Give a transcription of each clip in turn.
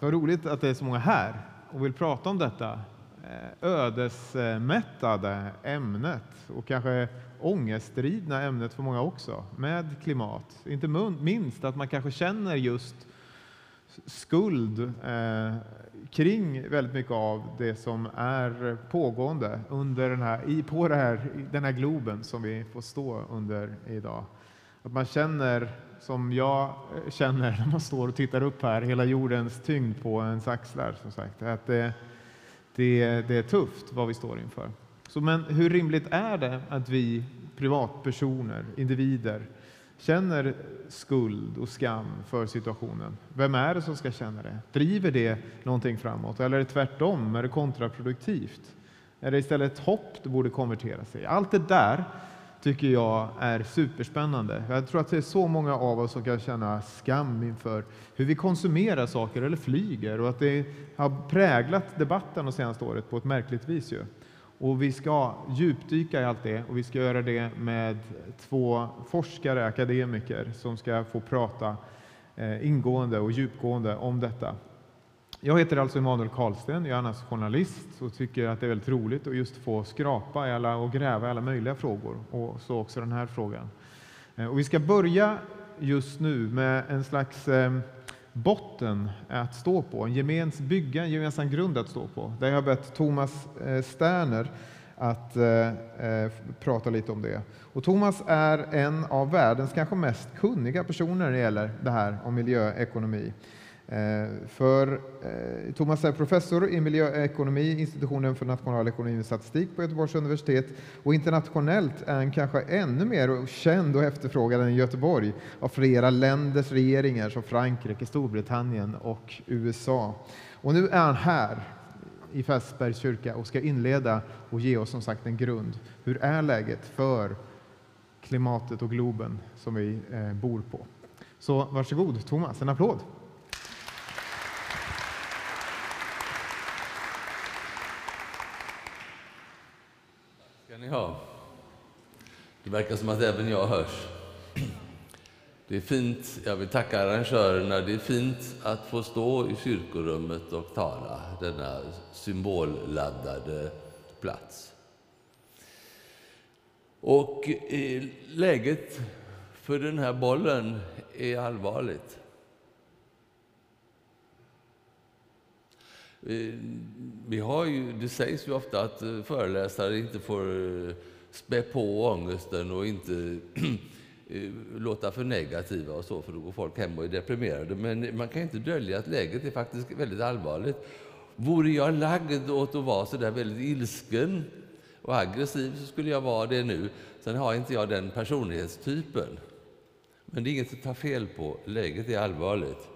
Så roligt att det är så många här och vill prata om detta eh, ödesmättade ämnet och kanske ångestdrivna ämnet för många också, med klimat. Inte minst att man kanske känner just skuld eh, kring väldigt mycket av det som är pågående under den här, i, på här, den här globen som vi får stå under idag. Att man känner som jag eh, känner när man står och tittar upp här, hela jordens tyngd på ens axlar. Som sagt. Att det, det, det är tufft vad vi står inför. Så, men hur rimligt är det att vi privatpersoner, individer, känner skuld och skam för situationen? Vem är det som ska känna det? Driver det någonting framåt eller är det tvärtom? Är det kontraproduktivt? Är det istället hopp det borde konvertera sig? Allt det där tycker jag är superspännande. Jag tror att det är så många av oss som kan känna skam inför hur vi konsumerar saker eller flyger och att det har präglat debatten de senaste året på ett märkligt vis. Ju. Och vi ska djupdyka i allt det och vi ska göra det med två forskare, akademiker som ska få prata eh, ingående och djupgående om detta. Jag heter alltså Emanuel Karlsten, jag är annars journalist och tycker att det är väldigt roligt att just få skrapa i alla och gräva i alla möjliga frågor och så också den här frågan. Eh, och vi ska börja just nu med en slags eh, botten att stå på, en gemens bygga en gemensam grund att stå på. Där jag har bett Thomas eh, Sterner att eh, prata lite om det. Och Thomas är en av världens kanske mest kunniga personer när det gäller det här om miljöekonomi. Eh, för eh, Thomas är professor i miljöekonomi, institutionen för nationalekonomi och statistik på Göteborgs universitet och internationellt är han kanske ännu mer känd och efterfrågad än Göteborg av flera länders regeringar som Frankrike, Storbritannien och USA. Och nu är han här i Fässbergs kyrka och ska inleda och ge oss som sagt en grund. Hur är läget för klimatet och globen som vi eh, bor på? Så varsågod Thomas, en applåd. Ja. Det verkar som att även jag hörs. Det är fint, jag vill tacka arrangörerna, det är fint att få stå i kyrkorummet och tala, denna symbolladdade plats. Och eh, läget för den här bollen är allvarligt. Vi har ju, det sägs ju ofta att eh, föreläsare inte får eh, spä på ångesten och inte eh, låta för negativa och så, för då går folk hem och är deprimerade. Men man kan inte dölja att läget är faktiskt väldigt allvarligt. Vore jag lagd åt att vara så där väldigt ilsken och aggressiv så skulle jag vara det nu. Sen har inte jag den personlighetstypen. Men det är inget att ta fel på. Läget är allvarligt.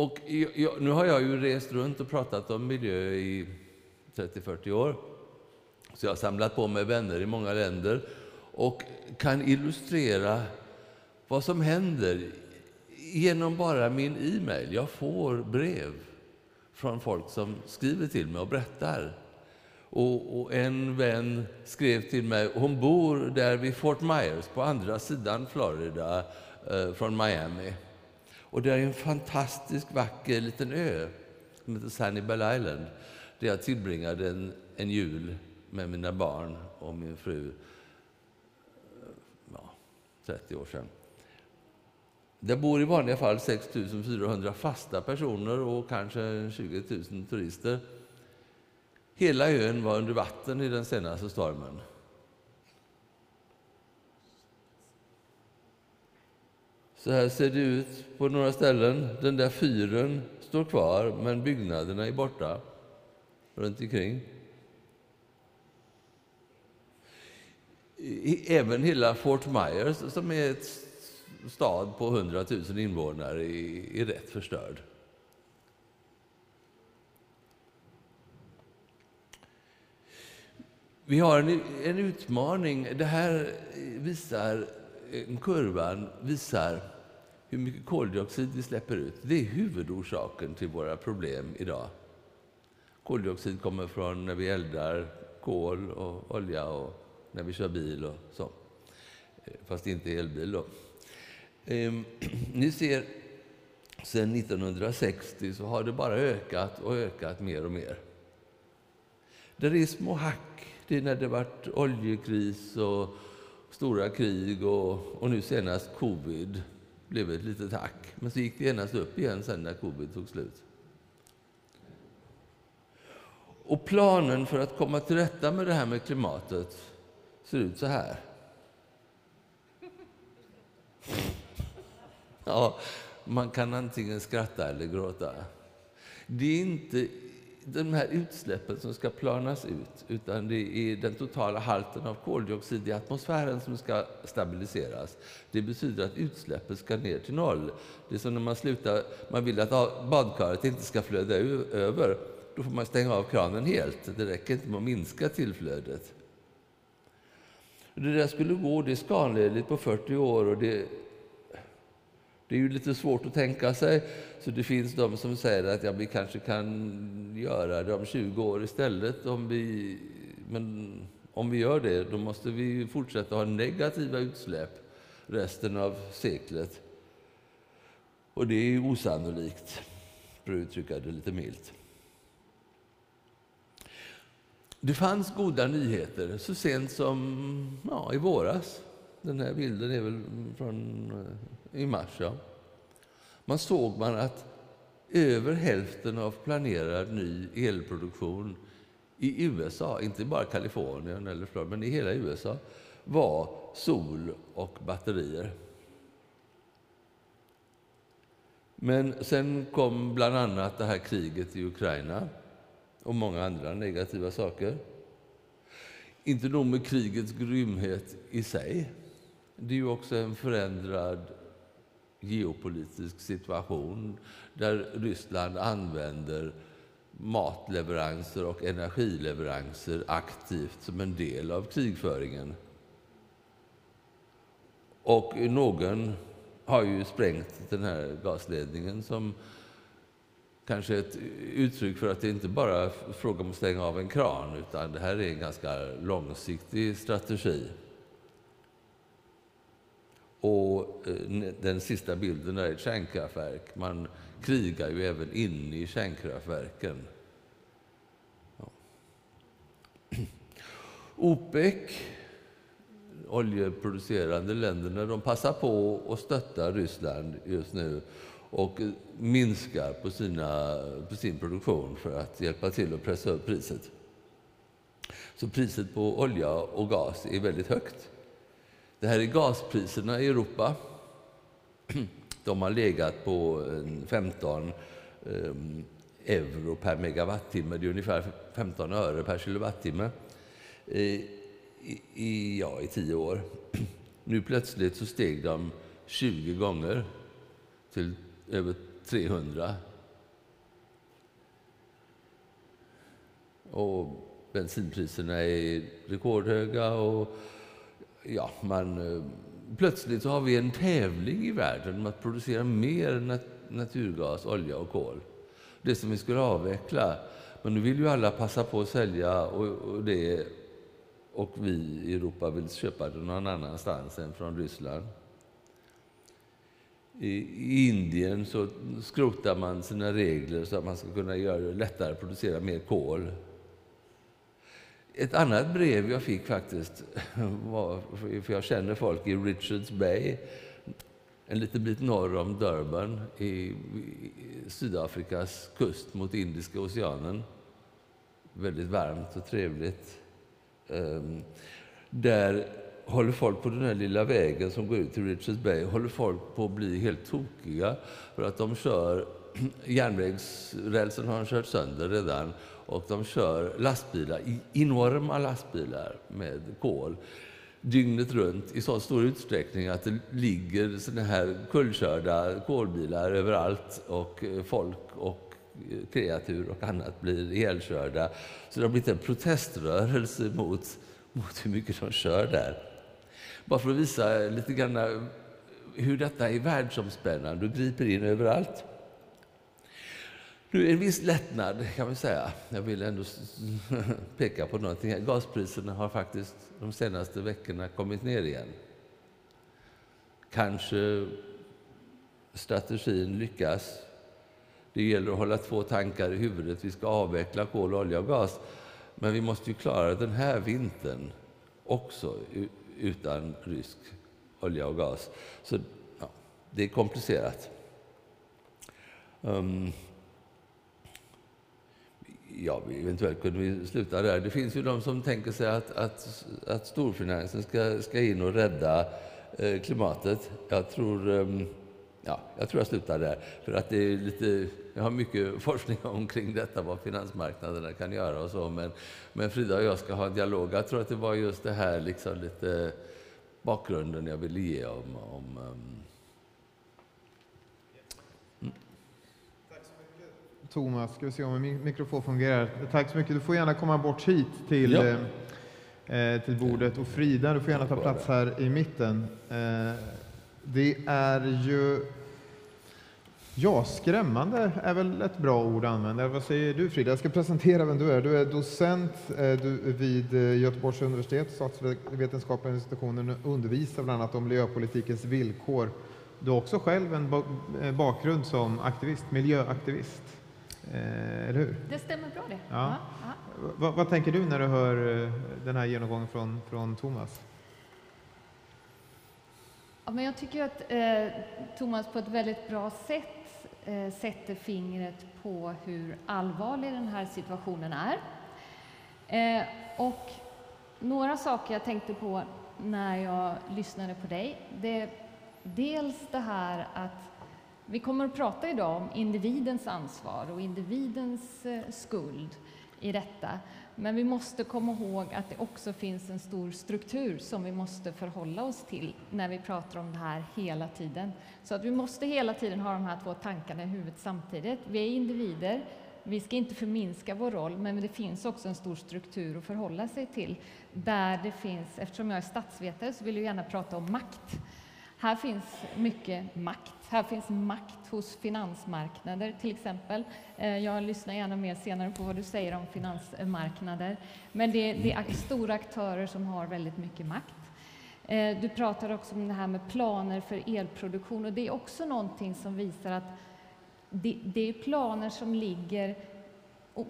Och jag, nu har jag ju rest runt och pratat om miljö i 30-40 år. Så jag har samlat på mig vänner i många länder och kan illustrera vad som händer genom bara min e-mail. Jag får brev från folk som skriver till mig och berättar. Och, och, en vän skrev till mig, hon bor där vid Fort Myers på andra sidan Florida eh, från Miami. Och det är en fantastiskt vacker liten ö som heter Sanibel Island där jag tillbringade en, en jul med mina barn och min fru eh, ja, 30 år sedan. Det bor i vanliga fall 6 400 fasta personer och kanske 20 000 turister. Hela ön var under vatten i den senaste stormen. Så här ser det ut på några ställen. Den där fyren står kvar, men byggnaderna är borta runt omkring. Även hela Fort Myers, som är ett stad på 100 000 invånare, är rätt förstörd. Vi har en, en utmaning. Det här visar Eh, kurvan visar hur mycket koldioxid vi släpper ut. Det är huvudorsaken till våra problem idag. Koldioxid kommer från när vi eldar kol och olja och när vi kör bil och så. Eh, fast inte elbil då. Ehm, ni ser sedan 1960 så har det bara ökat och ökat mer och mer. Det är små hack. Det är när det varit oljekris och stora krig och, och nu senast covid blev ett litet hack. Men så gick det genast upp igen sen när covid tog slut. Och planen för att komma till rätta med det här med klimatet ser ut så här. Ja, man kan antingen skratta eller gråta. Det är inte de här utsläppen som ska planas ut, utan det är den totala halten av koldioxid i atmosfären som ska stabiliseras. Det betyder att utsläppen ska ner till noll. Det är som när man slutar, man vill att badkaret inte ska flöda över. Då får man stänga av kranen helt. Det räcker inte med att minska tillflödet. Det där skulle gå, det är skanledigt på 40 år och det det är ju lite svårt att tänka sig, så det finns de som säger att ja, vi kanske kan göra det om 20 år istället. Om vi, men om vi gör det, då måste vi fortsätta ha negativa utsläpp resten av seklet. Och det är osannolikt, för att uttrycka det lite milt. Det fanns goda nyheter så sent som ja, i våras. Den här bilden är väl från eh, i mars. Ja. Man såg man att över hälften av planerad ny elproduktion i USA, inte bara Kalifornien eller Florida, men i hela USA, var sol och batterier. Men sen kom bland annat det här kriget i Ukraina och många andra negativa saker. Inte nog med krigets grymhet i sig. Det är ju också en förändrad geopolitisk situation där Ryssland använder matleveranser och energileveranser aktivt som en del av krigföringen. Och någon har ju sprängt den här gasledningen som kanske är ett uttryck för att det inte bara är fråga om att stänga av en kran utan det här är en ganska långsiktig strategi. Och eh, den sista bilden är ett kärnkraftverk. Man krigar ju även inne i kärnkraftverken. Ja. OPEC, oljeproducerande länderna, de passar på att stötta Ryssland just nu och minskar på, sina, på sin produktion för att hjälpa till att pressa upp priset. Så priset på olja och gas är väldigt högt. Det här är gaspriserna i Europa. De har legat på eh, 15 eh, euro per megawattimme. Det är ungefär 15 öre per kilowattimme eh, i, i, ja, i tio år. Nu plötsligt så steg de 20 gånger till över 300. Och bensinpriserna är rekordhöga och ja, man, eh, plötsligt så har vi en tävling i världen om att producera mer nat naturgas, olja och kol. Det som vi skulle avveckla. Men nu vill ju alla passa på att sälja och, och det och vi i Europa vill köpa det någon annanstans än från Ryssland. I Indien så skrotar man sina regler så att man ska kunna göra det lättare att producera mer kol. Ett annat brev jag fick faktiskt, var, för jag känner folk i Richards Bay, en liten bit norr om Durban i Sydafrikas kust mot Indiska oceanen. Väldigt varmt och trevligt. Ehm, där håller folk på den här lilla vägen som går ut till Richards Bay håller folk på att bli helt tokiga för att de kör järnvägsrälsen har de kört sönder redan och de kör lastbilar, enorma lastbilar med kol dygnet runt i så stor utsträckning att det ligger såna här kullkörda kolbilar överallt och eh, folk och eh, kreatur och annat blir ihjälkörda. Så det har blivit en proteströrelse mot, mot hur mycket de kör där. Bara för att visa lite grann eh, hur detta är världsomspännande och griper in överallt. Nu, en viss lättnad kan vi säga. Jag vill ändå peka på någonting. Gaspriserna har faktiskt de senaste veckorna kommit ner igen. Kanske strategin lyckas. Det gäller att hålla två tankar i huvudet. Vi ska avveckla kol, olja och gas. Men vi måste ju klara den här vintern också utan rysk olja och gas. Så ja, det är komplicerat. Um, ja, eventuellt kunde vi sluta där. Det finns ju de som tänker sig att, att, att storfinansen ska, ska in och rädda eh, klimatet. Jag tror, um, ja, jag tror jag slutar där. För att det är lite, jag har mycket forskning omkring detta, vad finansmarknaderna kan göra och så. Men, men Frida och jag ska ha en dialog. Jag tror att det var just det här liksom lite bakgrunden jag ville ge om, om ehm, Thomas, ska vi se om min mikrofon fungerar. Tack så mycket. Du får gärna komma bort hit till, ja. eh, till bordet. Och Frida, du får gärna ta plats här i mitten. Eh, det är ju... Ja, skrämmande är väl ett bra ord att använda. Vad säger du Frida? Jag ska presentera vem du är. Du är docent eh, du, vid eh, Göteborgs universitet, statsvetenskapliga institutionen, och undervisar bland annat om miljöpolitikens villkor. Du har också själv en eh, bakgrund som aktivist, miljöaktivist. Eh, eller hur? Det stämmer bra det. Ja. ja. Vad, vad, tänker du när du hör eh, den här genomgången från, från Thomas? Ja, men jag tycker att eh, Thomas på ett väldigt bra sätt eh, sätter fingret på hur allvarlig den här situationen är. Eh, och några saker jag tänkte på när jag lyssnade på dig, det är dels det här att vi kommer att prata idag om individens ansvar och individens eh, skuld i detta. Men vi måste komma ihåg att det också finns en stor struktur som vi måste förhålla oss till när vi pratar om det här hela tiden. Så att vi måste hela tiden ha de här två tankarna i huvudet samtidigt. Vi är individer, vi ska inte förminska vår roll, men det finns också en stor struktur att förhålla sig till. Där det finns, eftersom jag är statsvetare så vill jag gärna prata om makt. Här finns mycket makt. Här finns makt hos finansmarknader till exempel. Eh, jag lyssnar gärna mer senare på vad du säger om finansmarknader. Men det, det är stora aktörer som har väldigt mycket makt. Eh, du pratar också om det här med planer för elproduktion och det är också någonting som visar att det, det är planer som ligger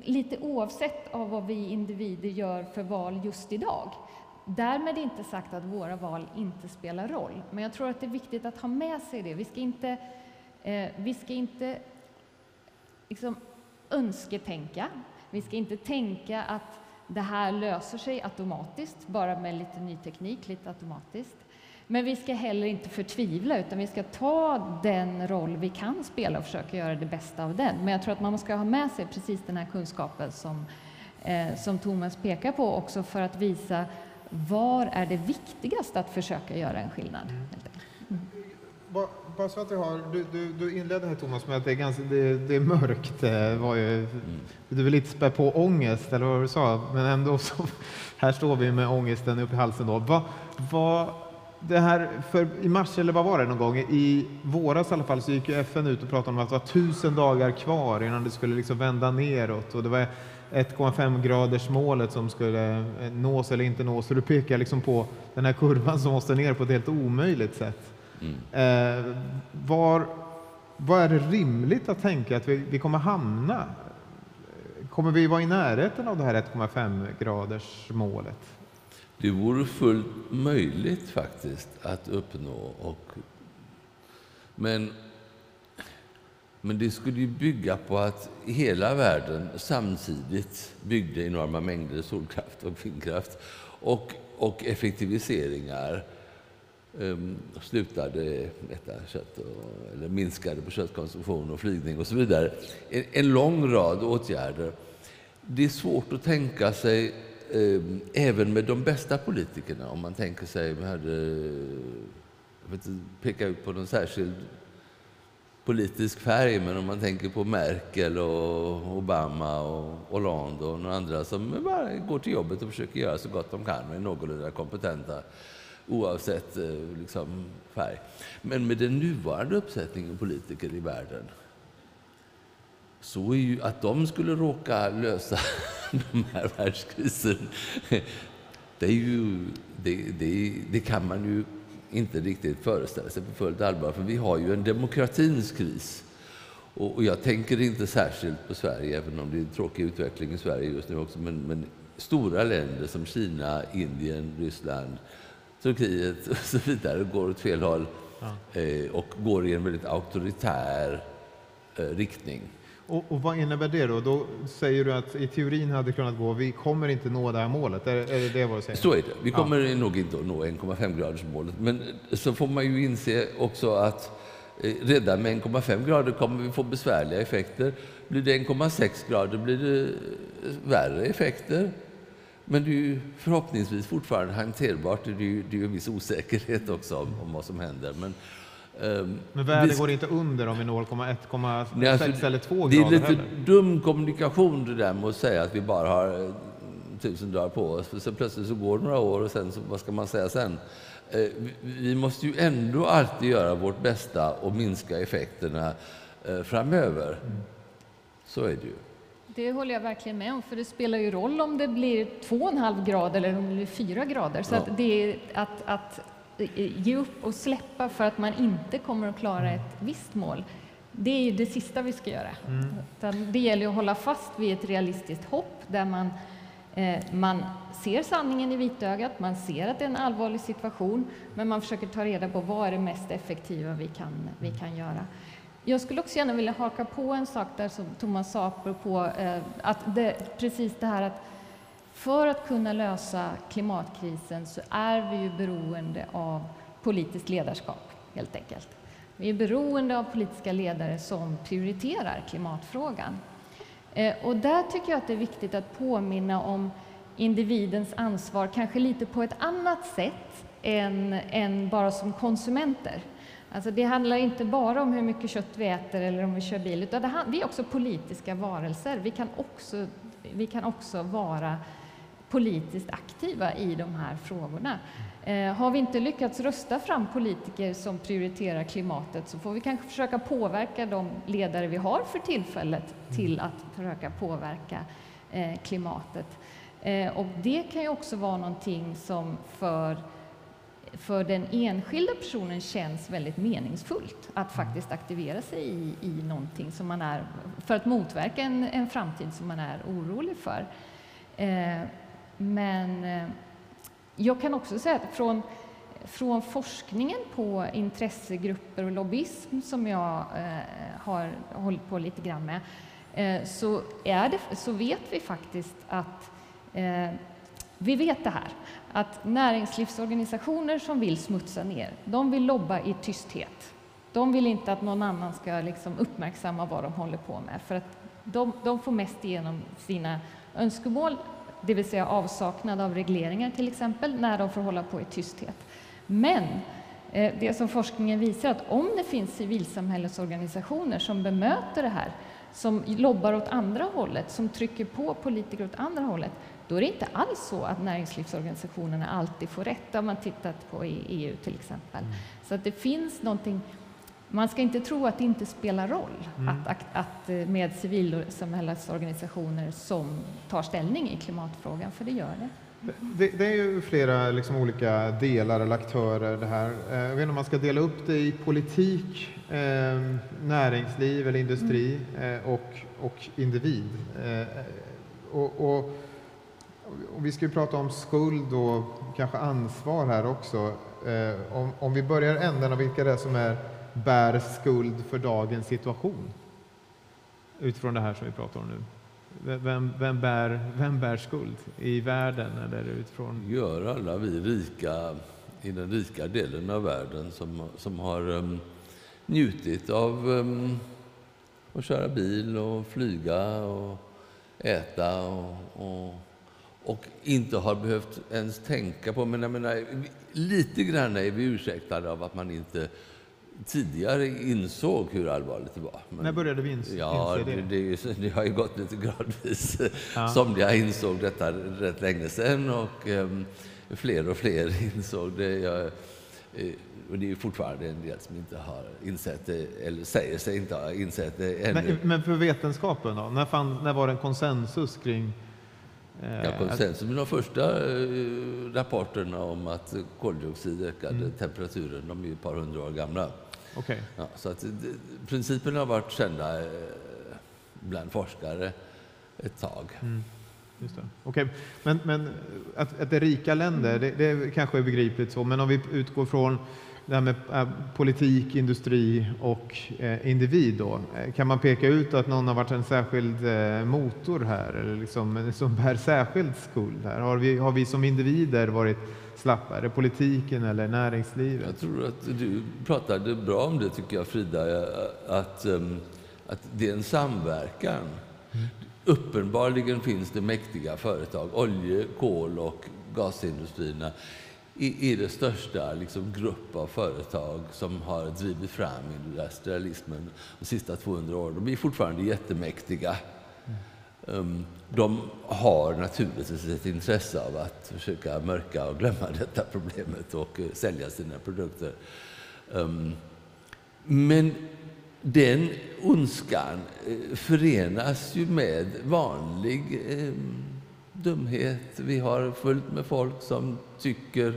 lite oavsett av vad vi individer gör för val just idag. Därmed inte sagt att våra val inte spelar roll, men jag tror att det är viktigt att ha med sig det. Vi ska inte, eh, vi ska inte liksom önsketänka. Vi ska inte tänka att det här löser sig automatiskt, bara med lite ny teknik, lite automatiskt. Men vi ska heller inte förtvivla, utan vi ska ta den roll vi kan spela och försöka göra det bästa av den. Men jag tror att man ska ha med sig precis den här kunskapen som, eh, som Thomas pekar på också för att visa var är det viktigast att försöka göra en skillnad? Mm. Bara så att jag har, du, du, du inledde här Thomas med att det är, ganska, det, det är mörkt. Det var ju, mm. Du vill inte spä på ångest, eller vad du sa, men ändå så, här står vi med ångesten upp i halsen. Då. Va, va, det här, för I mars, eller vad var det någon gång, i våras i alla fall, så gick ju FN ut och pratade om att det var tusen dagar kvar innan det skulle liksom vända neråt. Och det var 1,5 graders målet som skulle eh, nås eller inte nås. Så du pekar liksom på den här kurvan som måste ner på ett helt omöjligt sätt. Mm. Eh, var, var är det rimligt att tänka att vi, vi kommer hamna? Kommer vi vara i närheten av det här 1,5 graders målet? Det vore fullt möjligt faktiskt att uppnå. Och, men men det skulle ju bygga på att hela världen samtidigt byggde enorma mängder solkraft och vindkraft och, och effektiviseringar um, slutade äta kött och, eller minskade på köttkonsumtion och flygning och så vidare. En, en lång rad åtgärder. Det är svårt att tänka sig um, även med de bästa politikerna, om man tänker sig, vi hade, jag vet inte, peka ut på någon särskild politisk färg, men om man tänker på Merkel och Obama och Hollande och några andra som bara går till jobbet och försöker göra så gott de kan och är någorlunda kompetenta oavsett eh, liksom, färg. Men med den nuvarande uppsättningen politiker i världen så är ju att de skulle råka lösa de här världskrisen, det, är ju, det, det, det kan man ju inte riktigt föreställa sig på fullt allvar. För vi har ju en demokratins kris. Och, och jag tänker inte särskilt på Sverige, även om det är en tråkig utveckling i Sverige just nu också. Men, men stora länder som Kina, Indien, Ryssland, Turkiet och så vidare går åt fel håll ja. eh, och går i en väldigt auktoritär eh, riktning. Och, och, vad innebär det då? Då säger du att i teorin hade det kunnat gå, vi kommer inte nå det här målet. Är, är det det vad du säger? Så är det. Vi kommer ja. nog inte att nå 1,5 graders målet. Men så får man ju inse också att eh, redan med 1,5 grader kommer vi få besvärliga effekter. Blir det 1,6 grader blir det eh, värre effekter. Men det är ju förhoppningsvis fortfarande hanterbart. Det är ju, det är ju en viss osäkerhet också om, om vad som händer. Men, Men världen går inte under om vi når 1,6 alltså, eller 2 grader? Det är lite heller. dum kommunikation det där med att säga att vi bara har eh, tusen dagar på oss. För så plötsligt så går det några år och sen så, vad ska man säga sen? Uh, vi måste ju ändå alltid göra vårt bästa och minska effekterna uh, framöver. Mm. Så är det ju. Det håller jag verkligen med om, för det spelar ju roll om det blir 2,5 grader eller om det blir 4 grader. Så ja. att det är att, att ge upp och släppa för att man inte kommer att klara ett visst mål, det är det sista vi ska göra. Mm. Det gäller att hålla fast vid ett realistiskt hopp där man, eh, man ser sanningen i vitögat, man ser att det är en allvarlig situation, men man försöker ta reda på vad är det mest effektiva vi kan, vi kan göra. Jag skulle också gärna vilja haka på en sak där som Thomas sa apropå eh, att det, precis det här att för att kunna lösa klimatkrisen så är vi ju beroende av politiskt ledarskap, helt enkelt. Vi är beroende av politiska ledare som prioriterar klimatfrågan. Eh, och där tycker jag att det är viktigt att påminna om individens ansvar, kanske lite på ett annat sätt än, än bara som konsumenter. Alltså det handlar inte bara om hur mycket kött vi äter eller om vi kör bil, utan det, vi är också politiska varelser. Vi kan också, vi kan också vara politiskt aktiva i de här frågorna. Eh, har vi inte lyckats rösta fram politiker som prioriterar klimatet så får vi kanske försöka påverka de ledare vi har för tillfället till att försöka påverka eh, klimatet. Eh, och det kan ju också vara någonting som för för den enskilda personen känns väldigt meningsfullt att faktiskt aktivera sig i, i någonting som man är, för att motverka en, en framtid som man är orolig för. Eh, men eh, jag kan också säga att från, från forskningen på intressegrupper och lobbyism som jag eh, har hållit på lite grann med, eh, så, är det, så vet vi faktiskt att vi vet det här, att näringslivsorganisationer som vill smutsa ner, de vill lobba i tysthet. De vill inte att någon annan ska liksom uppmärksamma vad de håller på med, för att de, de får mest igenom sina önskemål, det vill säga avsaknad av regleringar till exempel, när de får hålla på i tysthet. Men eh, det som forskningen visar att om det finns civilsamhällesorganisationer som bemöter det här, som lobbar åt andra hållet, som trycker på politiker åt andra hållet, då är det inte alls så att näringslivsorganisationerna alltid får rätt. Har man tittat på i EU till exempel. Mm. Så att det finns någonting man ska inte tro att det inte spelar roll mm. att, att, att, eh, med civilsamhällsorganisationer som tar ställning i klimatfrågan, för det gör det. Det, det är ju flera liksom, olika delar eller aktörer det här. Eh, jag vet inte om man ska dela upp det i politik, eh, näringsliv eller industri mm. eh, och, och individ. Eh, och, och och vi ska ju prata om skuld och kanske ansvar här också. Eh, om, om vi börjar änden av vilka det är som är, bär skuld för dagens situation utifrån det här som vi pratar om nu. Vem, vem, bär, vem bär skuld i världen eller utifrån? Gör alla vi rika i den rika delen av världen som, som har um, njutit av um, att köra bil och flyga och äta och, och och inte har behövt ens tänka på. Men jag menar, lite grann är vi ursäktade av att man inte tidigare insåg hur allvarligt det var. Men, När började vi inse ja, det? Det, det, det har ju gått lite gradvis. Ja. Somliga insåg detta rätt länge sedan och um, fler och fler insåg det. Jag, eh, och det är fortfarande en del som inte har insett det, eller säger sig inte ha insett det ännu. Men, men för vetenskapen då? När, fann, när var det en konsensus kring Eh, Ja, konsensus med de första eh, rapporterna om att koldioxid ökade Mm. temperaturen, de är ju ett par hundra år gamla. Okej. Ja, så att det, principerna har varit kända eh, bland forskare ett tag. Mm. Just det. Okej, Men, men att, att det är rika länder, det, det kanske är begripligt så, men om vi utgår från det här med eh, politik, industri och eh, individ då. Eh, Kan man peka ut att någon har varit en särskild eh, motor här eller liksom, som bär särskild skuld här? Har vi, har vi som individer varit slappa? Är det politiken eller näringslivet? Jag tror att du pratade bra om det, tycker jag, Frida, att, ehm, att det är en samverkan. Uppenbarligen finns det mäktiga företag, olje-, kol och gasindustrierna i det största liksom, grupp av företag som har drivit fram industrialismen de sista 200 åren. De är fortfarande jättemäktiga. Ehm, de har naturligtvis ett intresse av att försöka mörka och glömma detta problemet och eh, sälja sina produkter. Ehm, men den ondskan eh, förenas ju med vanlig ehm, dumhet. Vi har fullt med folk som tycker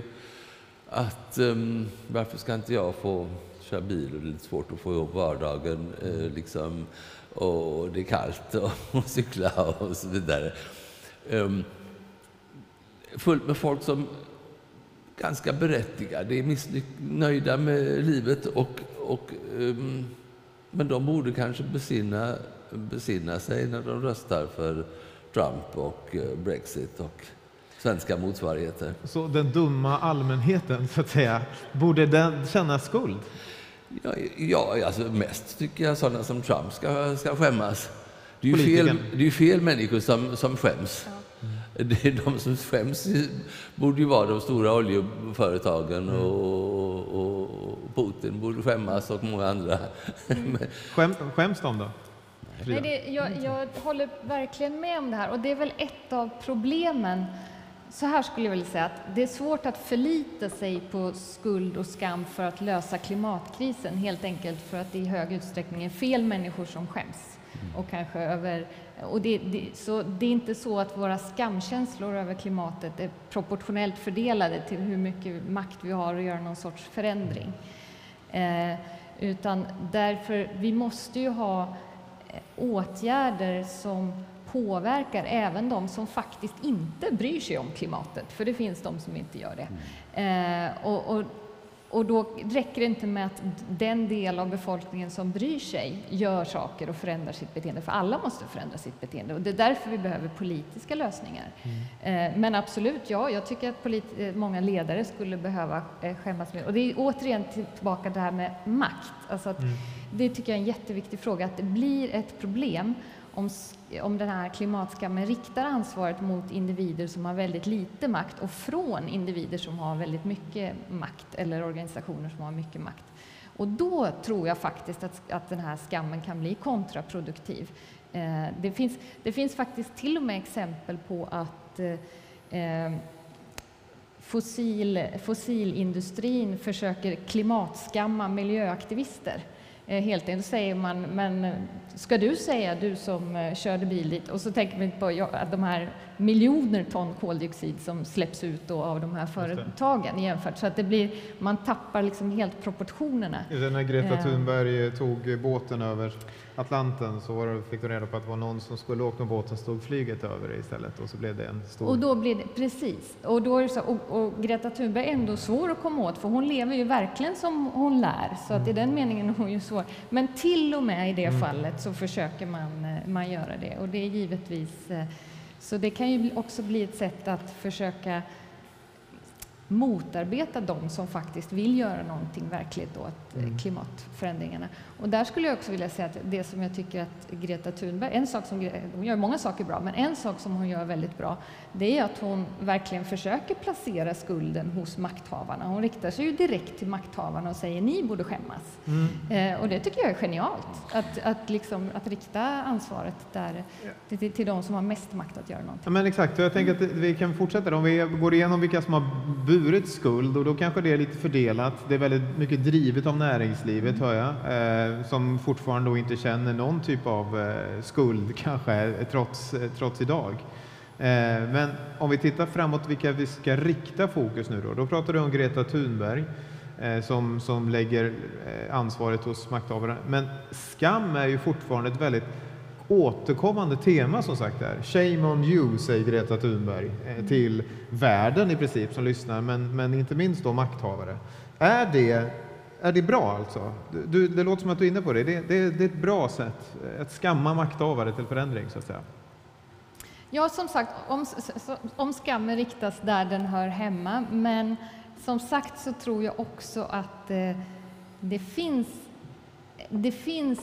att varför ska inte jag få köra bil och det är lite svårt att få ihop vardagen eh, liksom, och det är kallt och, och cykla och så vidare. Um, fullt med folk som ganska berättigade är missnöjda med livet och, och um, men de borde kanske besinna, besinna sig när de röstar för Trump och eh, Brexit och svenska motsvarigheter. Så den dumma allmänheten, så att säga, borde den känna skuld? Ja, ja alltså mest tycker jag sådana som Trump ska, ska skämmas. Det är ju fel, det är fel människor som, som skäms. Det är de som skäms borde ju vara de stora oljeföretagen och, och, och Putin borde skämmas och många andra. Men- Skäm, skäms de då? Nej, det, jag, jag håller verkligen med om det här och det är väl ett av problemen. Så här skulle jag vilja säga att det är svårt att förlita sig på skuld och skam för att lösa klimatkrisen helt enkelt för att det i hög utsträckning är fel människor som skäms. Och kanske över, och det, det, så det är inte så att våra skamkänslor över klimatet är proportionellt fördelade till hur mycket makt vi har att göra någon sorts förändring. Eh, utan därför, vi måste ju ha eh, åtgärder som påverkar även de som faktiskt inte bryr sig om klimatet, för det finns de som inte gör det. Eh, och, och, och då räcker det inte med att den del av befolkningen som bryr sig gör saker och förändrar sitt beteende, för alla måste förändra sitt beteende. Och det är därför vi behöver politiska lösningar. Eh, men absolut, ja, jag tycker att eh, många ledare skulle behöva eh, skämmas mer. Och det är återigen till- tillbaka det här med makt. Alltså att Det tycker jag är en jätteviktig fråga, att det blir ett problem om, om den här klimatskammen riktar ansvaret mot individer som har väldigt lite makt och från individer som har väldigt mycket makt eller organisationer som har mycket makt. Och då tror jag faktiskt att, att den här skammen kan bli kontraproduktiv. Eh, det, finns, det finns faktiskt till och med exempel på att eh, eh fossil, fossilindustrin försöker klimatskamma miljöaktivister. Eh, helt enkelt säger man, men eh, ska du säga, du som eh, körde bil dit, och så tänker man inte på ja, att de här miljoner ton koldioxid som släpps ut av de här företagen jämfört, så att det blir, man tappar liksom helt proportionerna. Det När Greta Eh. Thunberg tog båten över Atlanten så var det, fick du reda på att det var någon som skulle åka med båten stod flyget över det istället och så blev det en stor... Och då blir det, precis. Och, då är så, och, och Greta Thunberg är ändå svår att komma åt, för hon lever ju verkligen som hon lär. Så att i den meningen är hon ju svår. Men till och med i det fallet så försöker man, eh, man göra det. Och det är givetvis... Så det kan ju också bli ett sätt att försöka motarbeta de som faktiskt vill göra någonting verkligt åt eh, Mm. klimatförändringarna. Och där skulle jag också vilja säga att det som jag tycker att Greta Thunberg, en sak som hon gör många saker bra, men en sak som hon gör väldigt bra, det är att hon verkligen försöker placera skulden hos makthavarna. Hon riktar sig ju direkt till makthavarna och säger ni borde skämmas. Mm. Eh, och det tycker jag är genialt, att, att, liksom, att rikta ansvaret där, till, till, till de som har mest makt att göra någonting. Ja, men exakt, jag tänker att vi kan fortsätta. Om vi går igenom vilka som har burit skuld och då kanske det är lite fördelat. Det är väldigt mycket drivet av näringslivet hör jag, eh, som fortfarande då inte känner någon typ av eh, skuld kanske, trots, eh, trots idag. Eh, men om vi tittar framåt vilka vi ska rikta fokus nu då. Då pratar du om Greta Thunberg eh, som, som lägger eh, ansvaret hos makthavarna. Men skam är ju fortfarande ett väldigt återkommande tema som sagt är. Shame on you, säger Greta Thunberg till världen i princip som lyssnar, men, men inte minst då makthavare. Är det, är det bra alltså? Du, det låter som att du är inne på det. Det, det. det är ett bra sätt, att skamma makthavare till förändring så att säga. Ja, som sagt, om, om skammen riktas där den hör hemma, men som sagt så tror jag också att eh, det, finns, det finns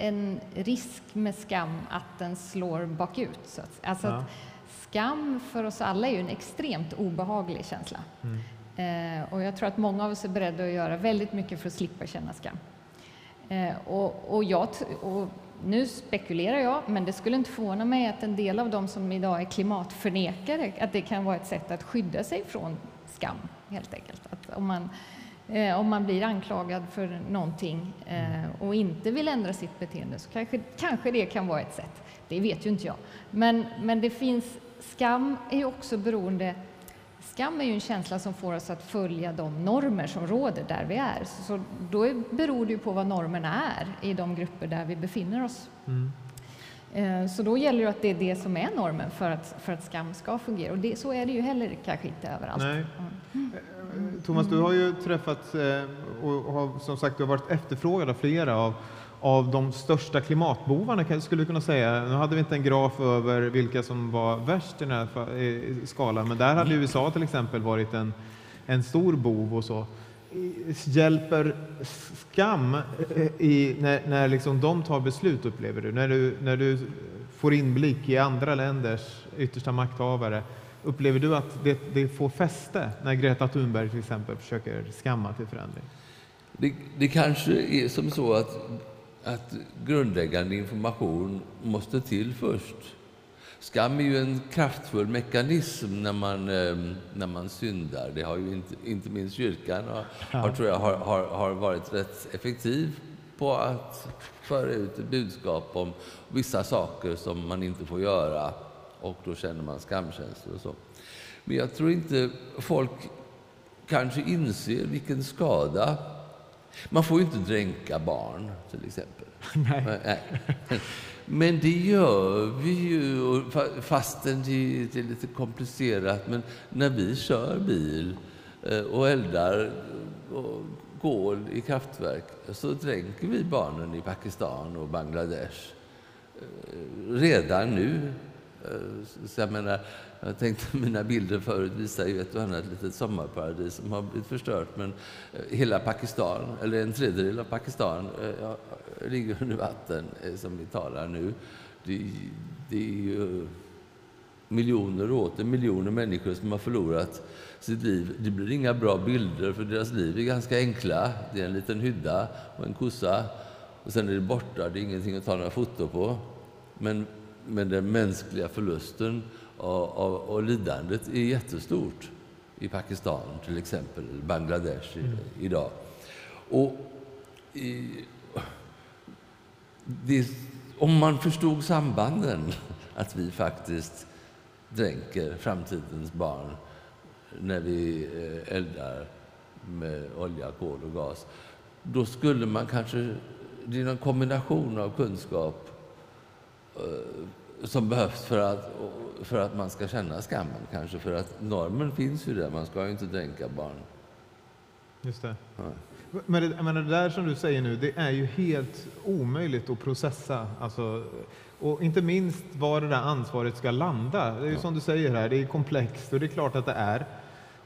en risk med skam att den slår bakut. Så att, alltså ja. att skam för oss alla är ju en extremt obehaglig känsla. Mm. Eh, och jag tror att många av oss är beredda att göra väldigt mycket för att slippa känna skam. Eh, och, och, jag, och nu spekulerar jag, men det skulle inte förvåna mig att en del av de som idag är klimatförnekare, att det kan vara ett sätt att skydda sig från skam, helt enkelt. Att om, man, eh, om man blir anklagad för någonting eh, och inte vill ändra sitt beteende så kanske, kanske det kan vara ett sätt. Det vet ju inte jag. Men, men det finns, skam är ju också beroende Skam är ju en känsla som får oss att följa de normer som råder där vi är. Så då beror det ju på vad normerna är i de grupper där vi befinner oss. Mm. Eh, så då gäller det att det är det som är normen för att, för att skam ska fungera. Och det, så är det ju heller kanske inte överallt. Nej. Mm. Thomas, du har ju träffat eh, och har som sagt du har varit efterfrågad av flera av av de största klimatbovarna skulle du kunna säga. Nu hade vi inte en graf över vilka som var värst i den här skalan, men där hade USA till exempel varit en, en stor bov och så. Hjälper skam eh, i, när, när liksom de tar beslut, upplever du? När, du? när du får inblick i andra länders yttersta makthavare, upplever du att det, det får fäste när Greta Thunberg till exempel försöker skamma till förändring? Det, det kanske är som så att att grundläggande information måste till först. Skam är ju en kraftfull mekanism när man, ehm, när man syndar. Det har ju inte, inte minst kyrkan har, har, tror jag, har, har, har varit rätt effektiv på att föra ut ett budskap om vissa saker som man inte får göra och då känner man skamkänslor och så. Men jag tror inte folk kanske inser vilken skada man får ju inte dränka barn, till exempel. Nej. Men det gör vi ju, fastän det, är lite komplicerat. Men när vi kör bil eh, och eldar kol i kraftverk så dränker vi barnen i Pakistan och Bangladesh eh, redan nu. Eh, så jag menar, jag tänkte mina bilder förut visar ju ett och annat litet sommarparadis som har blivit förstört. Men eh, hela Pakistan, eller en tredjedel av Pakistan, eh, ja, ligger under vatten eh, som vi talar nu. Det, det är ju miljoner och åter miljoner människor som har förlorat sitt liv. Det blir inga bra bilder, för deras liv är ganska enkla. Det är en liten hydda och en kossa, och sen är det borta. Det är ingenting att ta några foto på. Men men den mänskliga förlusten och, och, och, lidandet är jättestort i Pakistan till exempel, Bangladesh mm. idag. Och i, det, om man förstod sambanden, att vi faktiskt dränker framtidens barn när vi eh, eldar med olja, kol och gas, då skulle man kanske, det är en kombination av kunskap eh, som behövs för att, för att man ska känna skammen kanske. För att normen finns ju där, man ska ju inte dränka barn. Just det. Ja. Men det, men det där som du säger nu, det är ju helt omöjligt att processa. Alltså, och inte minst var det där ansvaret ska landa. Det är ju ja. som du säger här, det är komplext och det är klart att det är.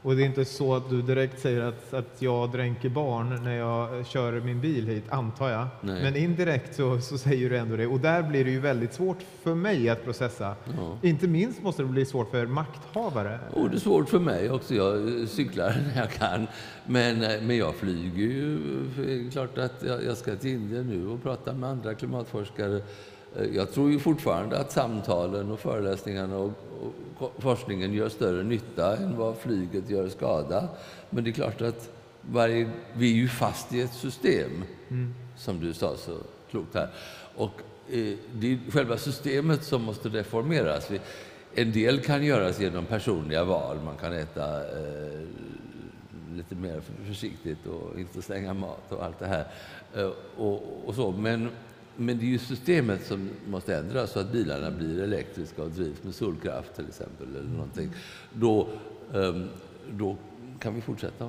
Och det är inte så att du direkt säger att, att jag dränker barn när jag kör min bil hit, antar jag. Nej. Men indirekt så, så säger du ändå det. Och där blir det ju väldigt svårt för mig att processa. Ja. Inte minst måste det bli svårt för makthavare. Oh, det är svårt för mig också. Jag cyklar när jag kan. Men, men jag flyger ju. Det är klart att jag, jag ska till Indien nu och prata med andra klimatforskare. Jag tror ju fortfarande att samtalen och föreläsningarna och forskningen gör större nytta än vad flyget gör skada. Men det är klart att varje, vi är ju fast i ett system, mm. som du sa så klokt här. Och eh, det är själva systemet som måste reformeras. Vi, en del kan göras genom personliga val. Man kan äta eh, lite mer försiktigt och inte slänga mat och allt det här. Eh, och, och, så. Men, men det är ju systemet som måste ändras så att bilarna blir elektriska och drivs med solkraft till exempel. eller någonting. Då, eh, då kan vi fortsätta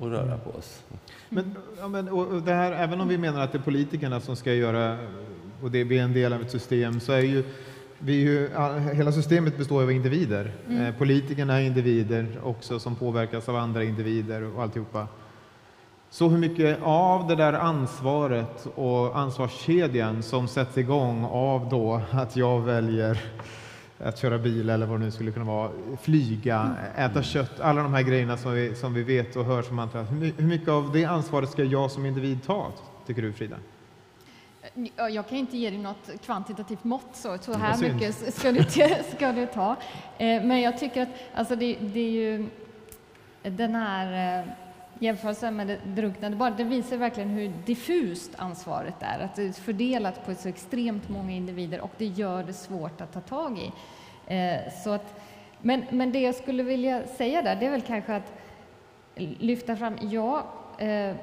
att röra på oss. Men, ja, men och det här, även om vi menar att det är politikerna som ska göra och det blir en del av ett system så är ju vi ju, hela systemet består av individer. Mm. Eh, politikerna är individer också som påverkas av andra individer och alltihopa. Så hur mycket av det där ansvaret och ansvarskedjan som sätts igång av då att jag väljer att köra bil eller vad det nu skulle kunna vara, flyga, äta kött, alla de här grejerna som vi, som vi vet och hör som mantra. Hur mycket av det ansvaret ska jag som individ ta, tycker du Frida? Jag kan inte ge dig något kvantitativt mått, så, så här mycket ska du, ska du ta. Eh, men jag tycker att alltså det, det är ju den här eh, jämförelsen med det drunknade barnet, det visar verkligen hur diffust ansvaret är. Att det är fördelat på så extremt många individer och det gör det svårt att ta tag i. Eh, så att, men, men det jag skulle vilja säga där, det är väl kanske att lyfta fram, ja, eh,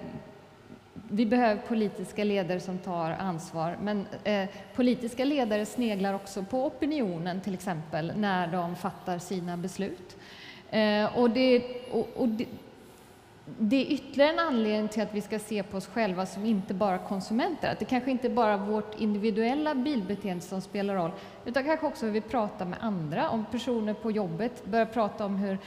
vi behöver politiska ledare som tar ansvar, men eh, politiska ledare sneglar också på opinionen, till exempel, när de fattar sina beslut. Eh, och det, och, och det, det är ytterligare en anledning till att vi ska se på oss själva som inte bara konsumenter. Att det kanske inte bara är vårt individuella bilbeteende som spelar roll, utan kanske också hur vi pratar med andra. Om personer på jobbet börjar prata om hur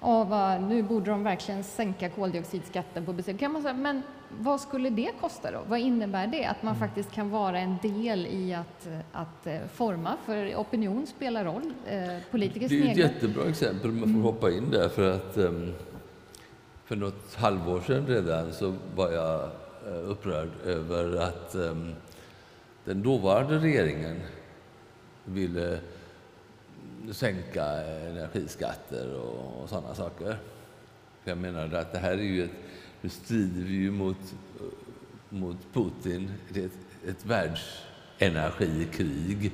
oh, vad, nu borde de verkligen sänka koldioxidskatten på besök. Kan man säga, men vad skulle det kosta då? Vad innebär det? Att man mm. faktiskt kan vara en del i att, att eh, forma, för opinion spelar roll. Eh, politikers Det är ett jättebra exempel, om jag får mm. hoppa in där, för att um, för något halvår sedan redan så var jag eh, upprörd över att um, den dåvarande regeringen ville sänka energiskatter och, och sådana saker. Jag menade att det här är ju ett nu strider vi ju mot, mot Putin. Det är ett, ett världsenergikrig.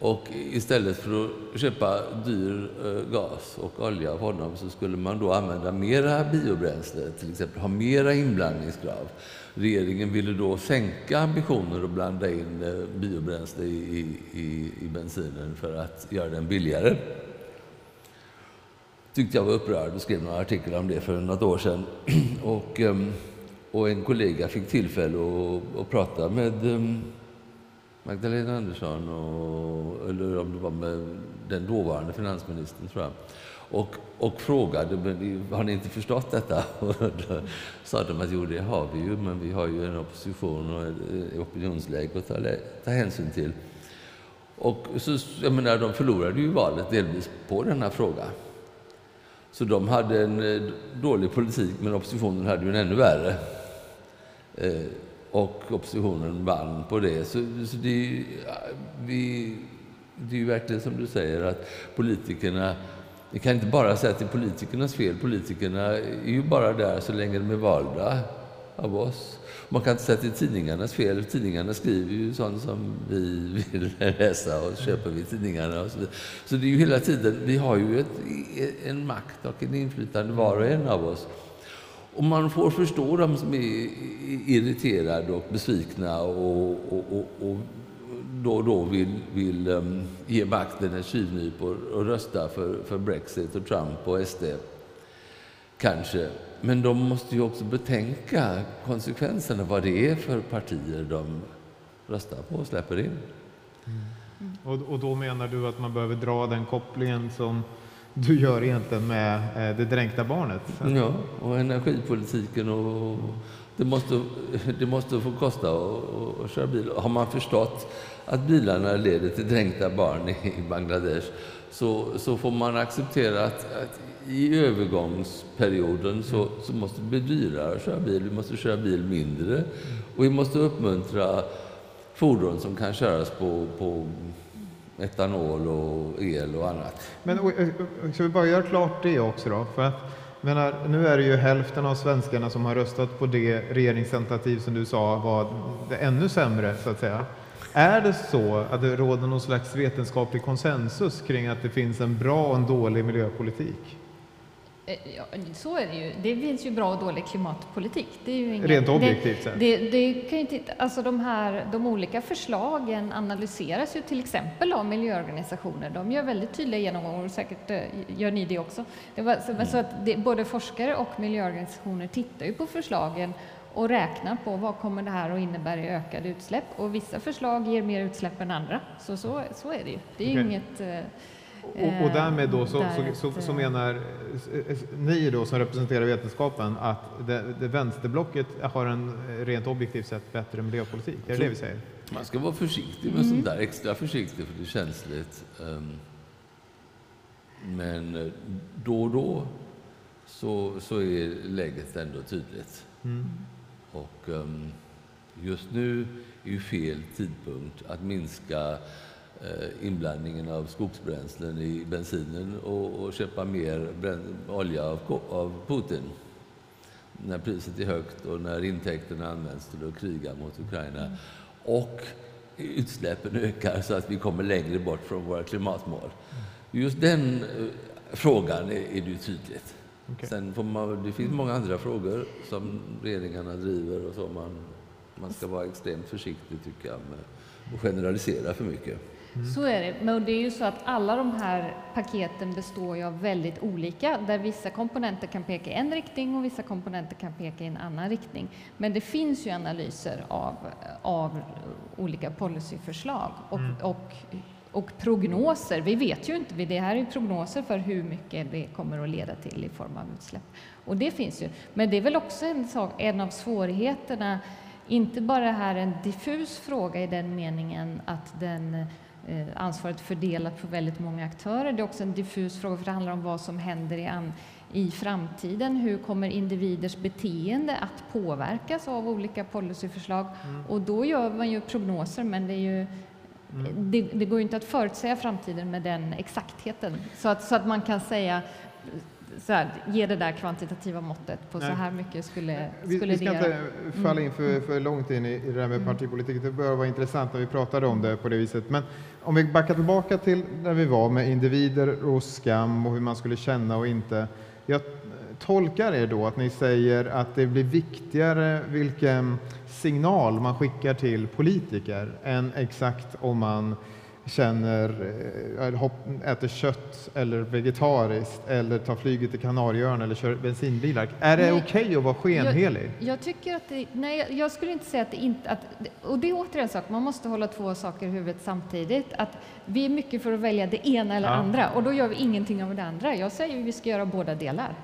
Och istället för att köpa dyr eh, gas och olja av honom så skulle man då använda mera biobränsle, till exempel ha mera inblandningskrav. Regeringen ville då sänka ambitioner och blanda in eh, biobränsle i, i, i bensinen för att göra den billigare tyckte jag var upprörd och skrev några artiklar om det för något år sedan. Och, ehm, och en kollega fick tillfälle att, att prata med ehm, Magdalena Andersson, och, eller om det var med den dåvarande finansministern, tror jag. Och, och frågade, men har ni inte förstått detta? Och då sa de att jo, det har vi ju, men vi har ju en opposition och ett eh, opinionsläge att ta, ta hänsyn till. Och så, jag menar, de förlorade ju valet delvis på denna fråga. Så de hade en eh, dålig politik, men oppositionen hade ju en ännu värre. Eh, och oppositionen vann på det. Så, så det, vi, det är ju verkligen som du säger att politikerna vi kan inte bara säga att det är politikernas fel. Politikerna är ju bara där så länge de är valda av oss. Man kan inte säga att det är tidningarnas fel. Tidningarna skriver ju sånt som vi vill läsa och köper vi tidningarna. Och så, så det är ju hela tiden, vi har ju ett, en makt och en inflytande var och en av oss. Och man får förstå dem som är irriterade och besvikna och, och, och, och då och då vill, vill um, ge makten en tjuvnyp och, och rösta för, för Brexit och Trump och SD. Kanske. Men de måste ju också betänka konsekvenserna, vad det är för partier de röstar på och släpper in. Mm. Och, och då menar du att man behöver dra den kopplingen som du gör egentligen med eh, det dränkta barnet? Ja, och energipolitiken och det måste, det måste få kosta att köra bil. Har man förstått att bilarna leder till dränkta barn i Bangladesh så, så får man acceptera att, att i övergångsperioden så, så måste det bli dyrare att köra bil. Vi måste köra bil mindre och vi måste uppmuntra fordon som kan köras på, på etanol och el och annat. Men ska vi bara göra klart det också då? För att, menar, nu är det ju hälften av svenskarna som har röstat på det regeringsalternativ som du sa var det ännu sämre, så att säga. Är det så att det råder någon slags vetenskaplig konsensus kring att det finns en bra och en dålig miljöpolitik? Eh, ja, så är det ju. Det finns ju bra och dålig klimatpolitik. Det är ju ingen, Rent objektivt sett? Det, det, det kan ju titta, alltså de, här, de olika förslagen analyseras ju till exempel av miljöorganisationer. De gör väldigt tydliga genomgångar och säkert eh, gör ni det också. Det var, så, så att det, både forskare och miljöorganisationer tittar ju på förslagen och räknar på vad kommer det här att innebära i ökade utsläpp. Och vissa förslag ger mer utsläpp än andra. Så, så, så är det ju. Det är Okej. inget... eh, Och, och därmed då så, där så, så, så eh, menar eh, ni då som representerar vetenskapen att det, det vänsterblocket har en eh, rent objektivt sett bättre miljöpolitik? Är det det vi säger? Man ska vara försiktig med sånt där, extra försiktig för det är känsligt. Ehm, Men eh, då och då så, så är läget ändå tydligt. Mm. Och ehm, just nu är ju fel tidpunkt att minska eh, inblandningen av skogsbränslen i bensinen och, och köpa mer olja av, av Putin. När priset är högt och när intäkterna används till att kriga mot Ukraina. Och utsläppen ökar så att vi kommer längre bort från våra klimatmål. Just den eh, frågan är, är det ju tydligt. Okej. Sen får man, det finns många andra frågor som regeringarna driver och så. Man, man ska vara extremt försiktig tycker jag med att generalisera för mycket. Så är det, men det är ju så att alla de här paketen består ju av väldigt olika, där vissa komponenter kan peka i en riktning och vissa komponenter kan peka i en annan riktning. Men det finns ju analyser av, av olika policyförslag och, och, och prognoser. Vi vet ju inte, det här är prognoser för hur mycket det kommer att leda till i form av utsläpp. Och det finns ju. Men det är väl också en, sak, en av svårigheterna inte bara här en diffus fråga i den meningen att den ansvaret fördelat på väldigt många aktörer. Det är också en diffus fråga för det handlar om vad som händer i, an, i framtiden. Hur kommer individers beteende att påverkas av olika policyförslag? Och då gör man ju prognoser men det ju det, det går ju inte att förutsäga framtiden med den exaktheten. Så att, så att man kan säga så här, ge det där kvantitativa måttet på Nej. så här mycket skulle, Vi, skulle vi det ska göra. inte falla in för, för långt in i, i det där med partipolitik. Det börjar vara intressant när vi pratade om det på det viset. Men om vi backar tillbaka till där vi var med individer och skam och hur man skulle känna och inte. Jag tolkar er då att ni säger att det blir viktigare vilken signal man skickar till politiker än exakt om man känner, eh, äter kött eller vegetariskt eller tar flyget till Kanarieöarna eller kör bensinbilar. Är det okej att vara skenhelig? Jag, jag tycker att det, nej, jag- skulle inte säga att det inte, att, och det är återigen en sak, man måste hålla två saker i huvudet samtidigt. Att vi är mycket för att välja det ena eller Ja. andra och då gör vi ingenting av det andra. Jag säger att vi ska göra båda delar.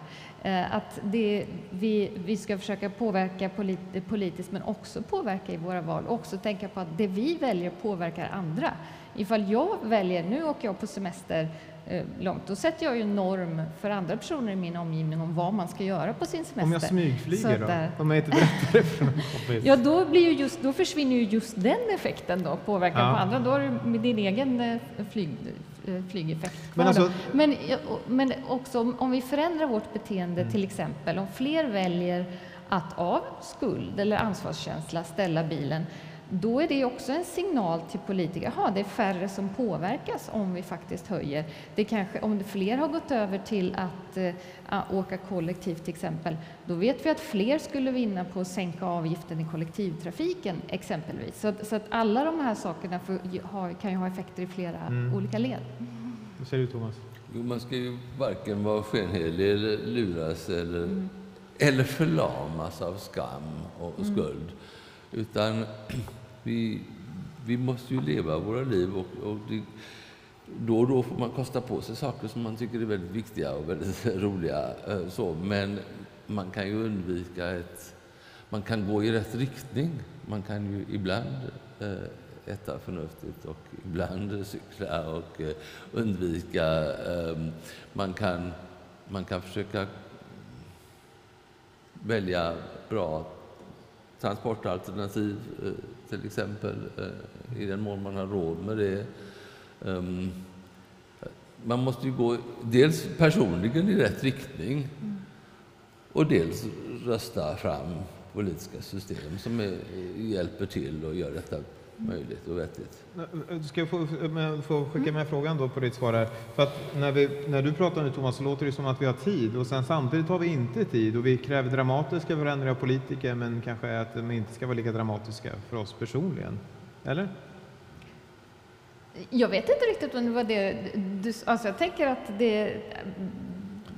Eh, Att det, vi, vi ska försöka påverka polit, politiskt men också påverka i våra val och också tänka på att det vi väljer påverkar andra. Ifall jag väljer, nu åker jag på semester eh, långt, då sätter jag ju en norm för andra personer i min omgivning om vad man ska göra på sin semester. Om jag smygflyger då? Om jag inte berättar det för någon kompis? Ja, då, blir ju just, då försvinner ju just den effekten då, påverkan Ja. på andra. Då har du med din egen eh, flyg, flygeffekt kvar. Men alltså- men, men också om, om vi förändrar vårt beteende Mm. till exempel, om fler väljer att av skuld eller ansvarskänsla ställa bilen, då är det också en signal till politiker. Jaha, det är färre som påverkas om vi faktiskt höjer. Det kanske, om det fler har gått över till att a- åka kollektivt till exempel, då vet vi att fler skulle vinna på att sänka avgiften i kollektivtrafiken exempelvis. Så, att- så att alla de här sakerna får, ha, kan ju ha effekter i flera Mm. olika led. Hur ser det ut Thomas? Jo, man ska ju varken vara skenhelig eller luras eller, Mm. eller förlamas av skam och, och skuld. Utan vi, vi måste ju leva våra liv och, och det, då och då får man kosta på sig saker som man tycker är väldigt viktiga och väldigt roliga. Eh, så. Men man kan ju undvika ett... Man kan gå i rätt riktning. Man kan ju ibland eh, äta förnuftigt och ibland cykla och eh, undvika... Ehm, man, kan, man kan försöka välja bra transportalternativ eh, till exempel, eh, i den mån man har råd med det. Ehm, man måste ju gå dels personligen i rätt riktning och dels rösta fram politiska system som är, hjälper till och gör detta möjligt och vettigt. Du ska få, få skicka med frågan då på ditt svar här. För att när, vi, när du pratar nu Thomas så låter det som att vi har tid och sen samtidigt har vi inte tid och vi kräver dramatiska förändringar av politiker men kanske att de inte ska vara lika dramatiska för oss personligen. Eller? Jag vet inte riktigt om det var det du alltså jag tänker att det,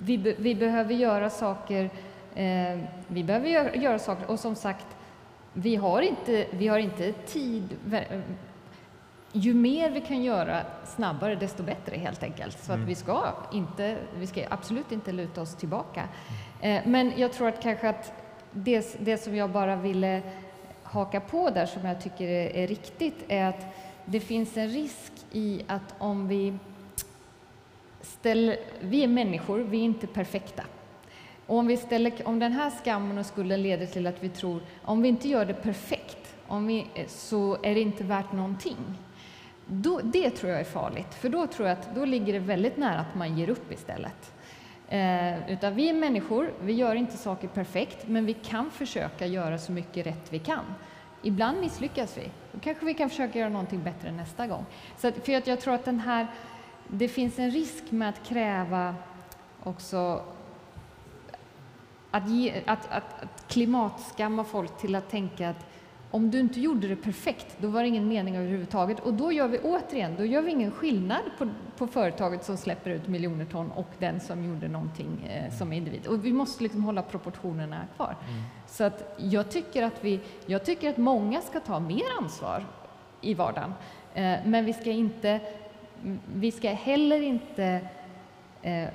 vi, vi behöver göra saker, eh, vi behöver göra, göra saker och som sagt vi har inte, vi har inte tid. Ju mer vi kan göra snabbare, desto bättre helt enkelt. Så mm. att vi ska, inte, vi ska absolut inte luta oss tillbaka. Eh, men jag tror att kanske att det, det som jag bara ville haka på där, som jag tycker är, är riktigt, är att det finns en risk i att om vi ställer... Vi är människor, vi är inte perfekta. Och om, vi ställer, om den här skammen och skulden leder till att vi tror om vi inte gör det perfekt om vi, eh, så är det inte värt någonting. Då, det tror jag är farligt, för då tror jag att då ligger det väldigt nära att man ger upp istället. Eh, utan vi är människor, vi gör inte saker perfekt, men vi kan försöka göra så mycket rätt vi kan. Ibland misslyckas vi, då kanske vi kan försöka göra någonting bättre nästa gång. Så att, för att jag tror att den här, det finns en risk med att kräva också att, ge, att, att, att klimatskamma folk till att tänka att om du inte gjorde det perfekt, då var det ingen mening överhuvudtaget. Och då gör vi återigen, då gör vi ingen skillnad på, på företaget som släpper ut miljoner ton och den som gjorde någonting eh, som individ. Och vi måste liksom hålla proportionerna kvar. Mm. Så att jag tycker att vi, jag tycker att många ska ta mer ansvar i vardagen. Eh, men vi ska inte, vi ska heller inte eh,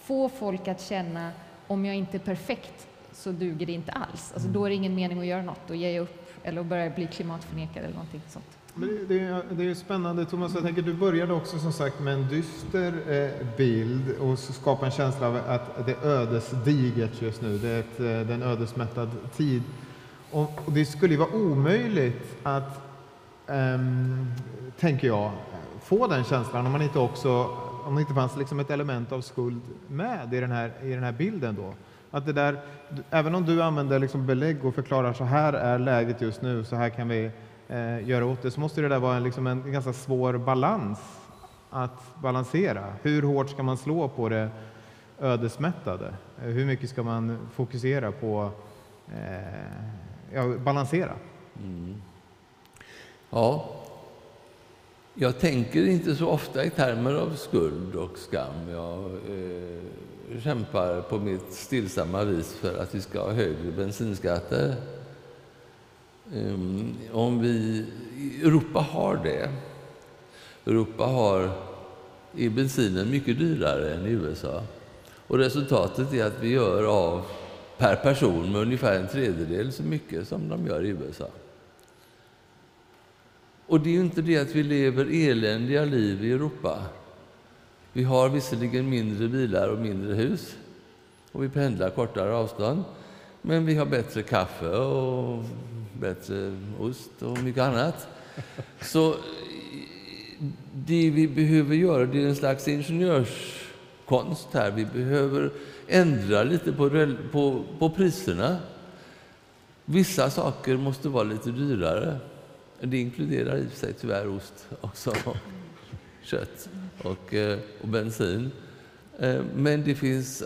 få folk att känna om jag inte är perfekt så duger det inte alls. Alltså, då är det ingen mening att göra något, då ger jag upp eller börjar bli klimatförnekad eller någonting sånt. Det, det, det är spännande Thomas, jag tänker du började också som sagt med en dyster eh, bild och skapa en känsla av att det är ödesdigert just nu, det är, ett, eh, det är en ödesmättad tid. Och, och, det skulle ju vara omöjligt att, um, tänker jag, få den känslan om man inte också om det inte fanns liksom ett element av skuld med i den här, i den här bilden då. Att det där, även om du använder liksom belägg och förklarar så här är läget just nu, så här kan vi eh, göra åt det, så måste det där vara en, liksom en ganska svår balans att balansera. Hur hårt ska man slå på det ödesmättade? Eh, hur mycket ska man fokusera på eh, ja, balansera? Mm. Ja, jag tänker inte så ofta i termer av skuld och skam. Jag eh, kämpar på mitt stillsamma vis för att vi ska ha högre bensinskatter. Um, om vi, Europa har det. Europa har, är bensinen mycket dyrare än i USA. Och resultatet är att vi gör av per person med ungefär en tredjedel så mycket som de gör i USA. Och det är ju inte det att vi lever eländiga liv i Europa. Vi har visserligen mindre bilar och mindre hus och vi pendlar kortare avstånd. Men vi har bättre kaffe och bättre ost och mycket annat. Så det vi behöver göra, det är en slags ingenjörskonst här. Vi behöver ändra lite på, på, på priserna. Vissa saker måste vara lite dyrare. Det inkluderar i sig tyvärr ost också, kött och, eh, och bensin. Eh, men det finns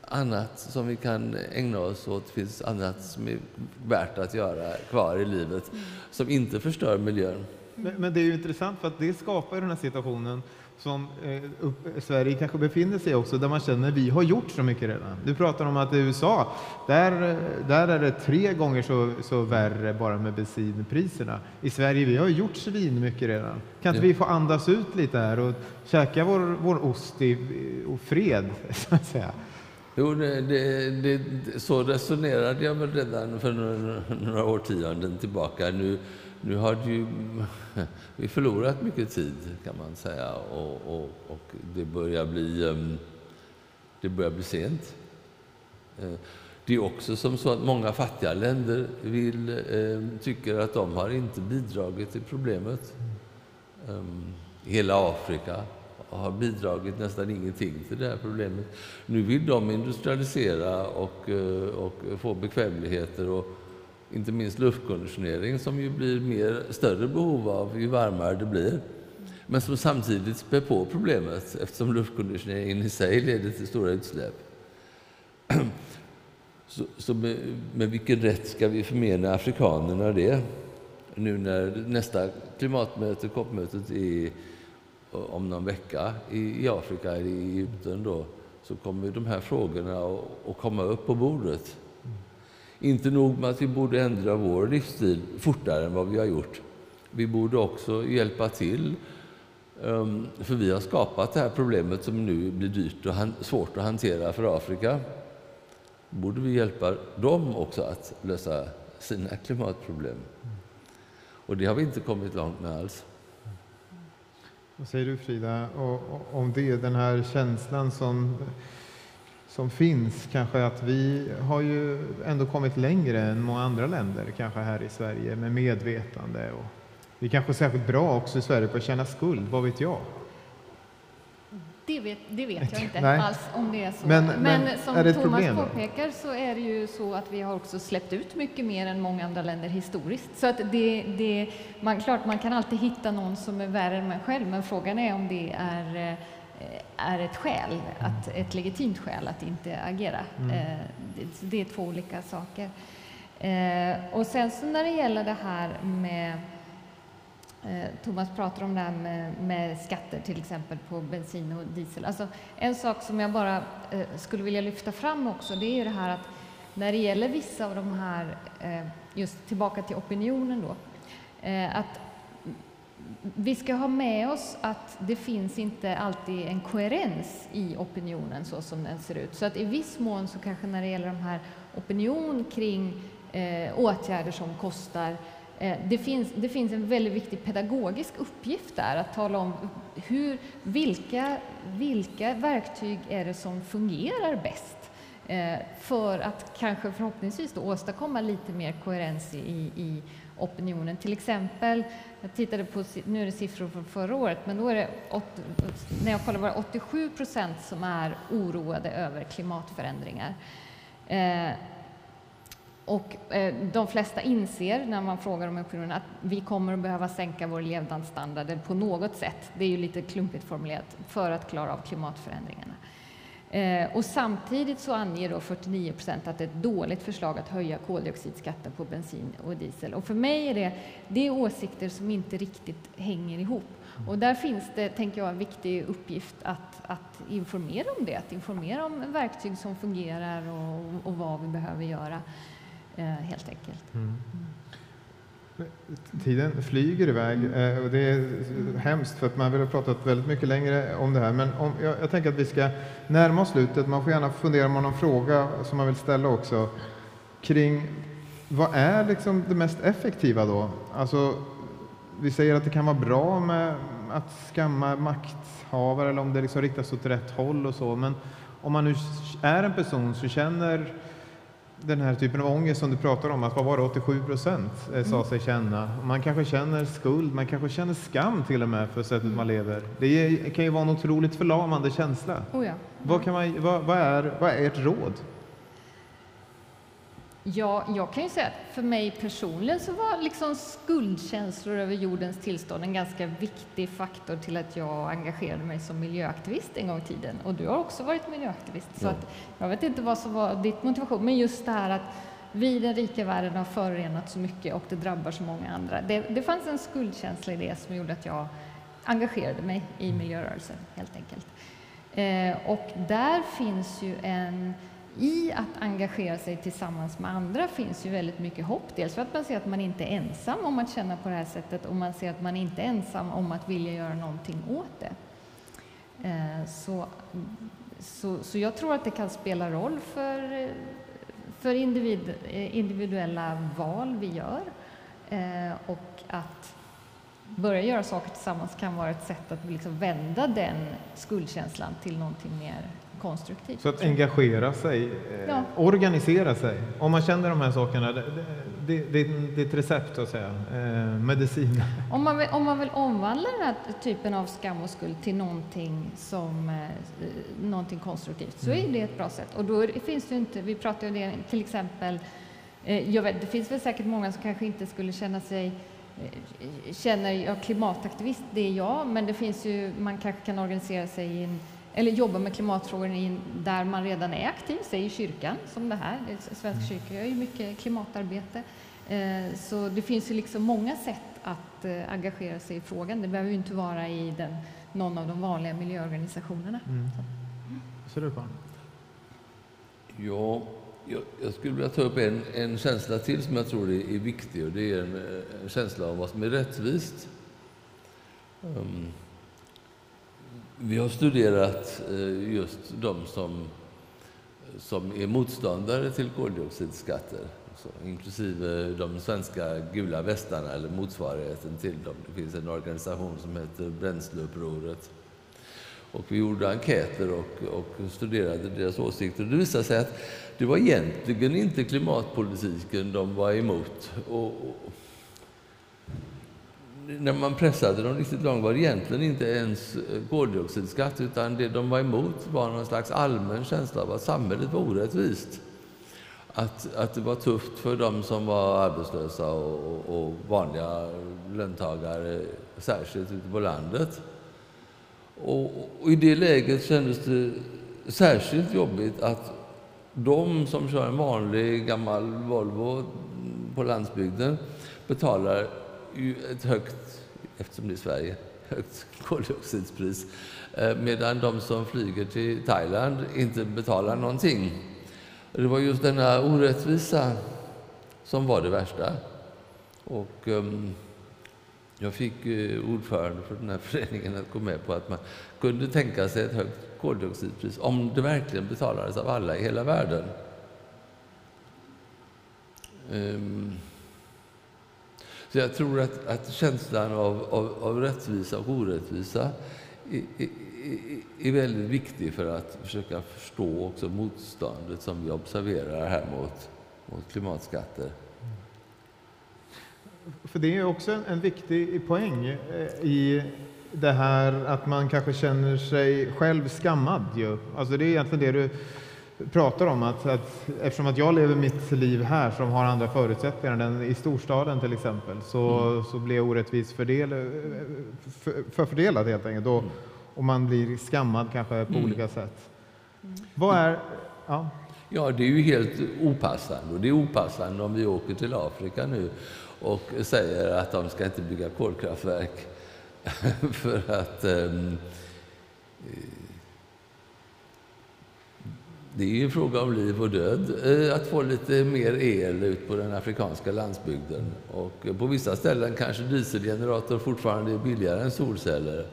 annat som vi kan ägna oss åt. Det finns annat som är värt att göra kvar i livet som inte förstör miljön. Men, men det är ju intressant för att det skapar den här situationen som eh, upp, Sverige kanske befinner sig också, där man känner att vi har gjort så mycket redan. Du pratar om att i USA, där, där är det tre gånger så, så värre bara med bensinpriserna. I Sverige, vi har gjort svin mycket redan. Kan inte ja. vi få andas ut lite här och käka vår, vår ost i och fred, så att säga? Jo, det, det, det, så resonerade jag väl redan för några, några årtionden tillbaka. Nu, nu har ju, vi förlorat mycket tid, kan man säga, och, och, och det, börjar bli, ehm, det börjar bli sent. Eh, det är också som så att många fattiga länder vill, ehm, tycker att de har inte bidragit till problemet. Ehm, hela Afrika har bidragit nästan ingenting till det här problemet. Nu vill de industrialisera och, eh, och få bekvämligheter och inte minst luftkonditionering som ju blir mer, större behov av ju varmare det blir. Men som samtidigt spär på problemet eftersom luftkonditioneringen i sig leder till stora utsläpp. Så, så med, med, vilken rätt ska vi förmena afrikanerna det? Nu när nästa klimatmöte, COP-mötet, är om någon vecka i, i Afrika, i Egypten, då, så kommer de här frågorna att komma upp på bordet. Inte nog med att vi borde ändra vår livsstil fortare än vad vi har gjort. Vi borde också hjälpa till, ehm, för vi har skapat det här problemet som nu blir dyrt och svårt att hantera för Afrika. borde vi hjälpa dem också att lösa sina klimatproblem. Och det har vi inte kommit långt med alls. Vad säger du Frida om det, den här känslan som som finns, kanske att vi har ju ändå kommit längre än många andra länder, kanske här i Sverige, med medvetande. Och vi är kanske särskilt bra också i Sverige på att känna skuld, vad vet jag? Det vet, det vet jag inte Nej. alls om det är så. Men, men, men som Thomas påpekar så är det ju så att vi har också släppt ut mycket mer än många andra länder historiskt. Så att det, det, man, klart, man kan alltid hitta någon som är värre än man själv, men frågan är om det är eh, är ett skäl, att, ett legitimt skäl att inte agera. Mm. Eh, det, det, är två olika saker. Eh, och sen så när det gäller det här med eh, Thomas pratar om det här med, med, skatter till exempel på bensin och diesel. Alltså, en sak som jag bara skulle vilja lyfta fram också det är det här att när det gäller vissa av de här, just tillbaka till opinionen då, att vi ska ha med oss att det finns inte alltid en koherens i opinionen så som den ser ut. Så att i viss mån så kanske när det gäller de här opinion kring eh, åtgärder som kostar eh, det, finns, det finns en väldigt viktig pedagogisk uppgift där att tala om hur, vilka, vilka verktyg är det som fungerar bäst eh, för att kanske förhoppningsvis åstadkomma lite mer koherens i, i opinionen. Till exempel, jag tittade på, nu är det siffror från förra året, men då är det, när jag kollade var det 87 procent som är oroade över klimatförändringar. Eh, och eh, de flesta inser när man frågar om opinionen att vi kommer att behöva sänka vår levnadsstandard på något sätt, det är ju lite klumpigt formulerat, för att klara av klimatförändringarna. Eh, och samtidigt så anger då 49 procent att det är ett dåligt förslag att höja koldioxidskatten på bensin och diesel. Och för mig är det, det är åsikter som inte riktigt hänger ihop. Och där finns det, tänker jag, en viktig uppgift att, att informera om det, att informera om verktyg som fungerar och, och vad vi behöver göra, eh, helt enkelt. Mm. Tiden flyger iväg eh, och det är hemskt för att man vill ha pratat väldigt mycket längre om det här. Men om, jag, jag, tänker att vi ska närma oss slutet. Man får gärna fundera om någon fråga som man vill ställa också kring vad är liksom det mest effektiva då? Alltså, vi säger att det kan vara bra med att skamma makthavare eller om det liksom riktas åt rätt håll och så. Men om man nu är en person som känner den här typen av ångest som du pratar om, att vad var det, 87 procent eh, sa mm. sig känna. Man kanske känner skuld, man kanske känner skam till och med för sättet mm. man lever. Det kan ju vara en otroligt förlamande känsla. Oh ja. vad, kan man, vad, vad, är, vad är ert råd? Ja, jag kan ju säga att för mig personligen så var liksom skuldkänslor över jordens tillstånd en ganska viktig faktor till att jag engagerade mig som miljöaktivist en gång i tiden. Och du har också varit miljöaktivist. Ja. Så att jag vet inte vad som var ditt motivation, men just det här att vi i den rika världen har förorenat så mycket och det drabbar så många andra. Det, det fanns en skuldkänsla i det som gjorde att jag engagerade mig i mm. miljörörelsen helt enkelt. Eh, och där finns ju en i att engagera sig tillsammans med andra finns ju väldigt mycket hopp. Dels för att man ser att man inte är ensam om att känna på det här sättet och man ser att man inte är ensam om att vilja göra någonting åt det. Eh, så, så, så jag tror att det kan spela roll för, för individ, eh, individuella val vi gör eh, och att börja göra saker tillsammans kan vara ett sätt att liksom vända den skuldkänslan till någonting mer konstruktivt. Så att engagera sig, eh, ja. organisera sig. Om man känner de här sakerna, det, det, det, det är ett recept så att säga, eh, medicin. Om man, vill, om man vill omvandla den här typen av skam och skuld till någonting, som, eh, någonting konstruktivt så mm. är det ett bra sätt. Och då finns det inte, vi pratar ju om det till exempel Eh, jag vet, det finns väl säkert många som kanske inte skulle känna sig eh, känner jag klimataktivist, det är jag, men det finns ju, man kanske kan organisera sig i en, eller jobba med klimatfrågor där man redan är aktiv, säg i kyrkan som det här. Svenska mm. kyrkan gör ju mycket klimatarbete. Eh, så det finns ju liksom många sätt att engagera sig i frågan. Det behöver ju inte vara i den, någon av de vanliga miljöorganisationerna. Mm. Ser du på? Ja, jag, jag, skulle vilja ta upp en, en känsla till som jag tror är, är viktig och det är en, en känsla av vad som är rättvist. Um, vi har studerat eh, just de som, som är motståndare till koldioxidskatter, inklusive de svenska gula västarna eller motsvarigheten till dem. Det finns en organisation som heter Bränsleupproret och vi gjorde enkäter och, och studerade deras åsikter. Det visade sig att det var egentligen inte klimatpolitiken de var emot. Och, och, när man pressade dem riktigt långt var det egentligen inte ens eh, koldioxidskatt utan det de var emot var någon slags allmän känsla av att samhället var orättvist. Att, att det var tufft för dem som var arbetslösa och, och vanliga löntagare, särskilt ute på landet. Och, och, I det läget kändes det särskilt jobbigt att de som kör en vanlig gammal Volvo på landsbygden betalar ett högt, eftersom det är Sverige, högt koldioxidpris. Eh, medan de som flyger till Thailand inte betalar någonting. Det var just denna orättvisa som var det värsta. Och, um, jag fick eh, ordförande för den här föreningen att gå med på att man kunde tänka sig ett högt koldioxidpris om det verkligen betalades av alla i hela världen. Um, så jag tror att, att känslan av, av, av rättvisa och orättvisa är, är, är, väldigt viktig för att försöka förstå också motståndet som vi observerar här mot, mot klimatskatter. Mm. För det är också en, en viktig poäng eh, i det här att man kanske känner sig själv skammad. Ju. Alltså det är egentligen det du pratar om, att, att eftersom att jag lever mitt liv här som har andra förutsättningar än i storstaden till exempel, så, mm. så blir jag orättvist fördel, för, förfördelad helt enkelt. Och, mm. och man blir skammad kanske på mm. olika sätt. Mm. Vad är... Ja. ja, det är ju helt opassande. Och det är opassande om vi åker till Afrika nu och säger att de ska inte bygga kolkraftverk för att um, det är ju en fråga om liv och död eh, att få lite mer el ut på den afrikanska landsbygden. Och på vissa ställen kanske dieselgenerator fortfarande är billigare än solceller.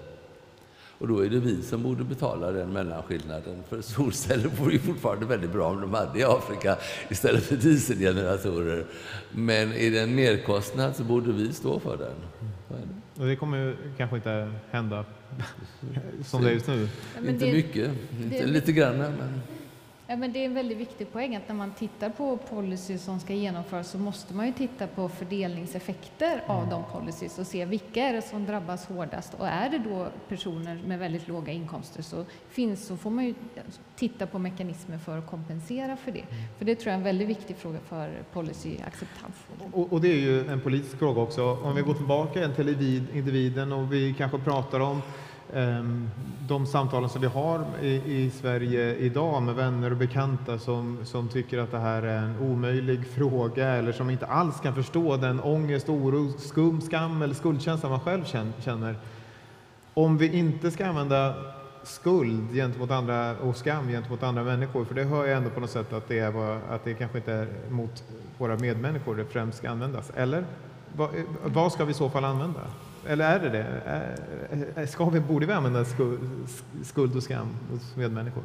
Och då är det vi som borde betala den mellanskillnaden. För solceller vore ju fortfarande väldigt bra om de hade i Afrika istället för dieselgeneratorer. Men är det en merkostnad så borde vi stå för den. Och det kommer kanske inte hända som det är just nu? Ja, inte det, mycket, inte det, lite grann. Men... Ja, men det är en väldigt viktig poäng att när man tittar på policy som ska genomföras så måste man ju titta på fördelningseffekter mm. av de policies och se vilka är det som drabbas hårdast. Och är det då personer med väldigt låga inkomster så, finns, så får man ju titta på mekanismer för att kompensera för det. Mm. För det tror jag är en väldigt viktig fråga för policyacceptans. Och, och det är ju en politisk fråga också. Om vi går tillbaka till individen och vi kanske pratar om Ehm, de samtalen som vi har i, i, Sverige idag med vänner och bekanta som, som tycker att det här är en omöjlig fråga eller som inte alls kan förstå den ångest, oro, skum, skam eller skuldkänsla man själv känner. Om vi inte ska använda skuld gentemot andra och skam gentemot andra människor, för det hör jag ändå på något sätt att det, är, att det kanske inte är mot våra medmänniskor det främst ska användas. Eller vad, vad ska vi i så fall använda? Eller är det det? Ska vi, borde vi använda skuld och skam hos medmänniskor?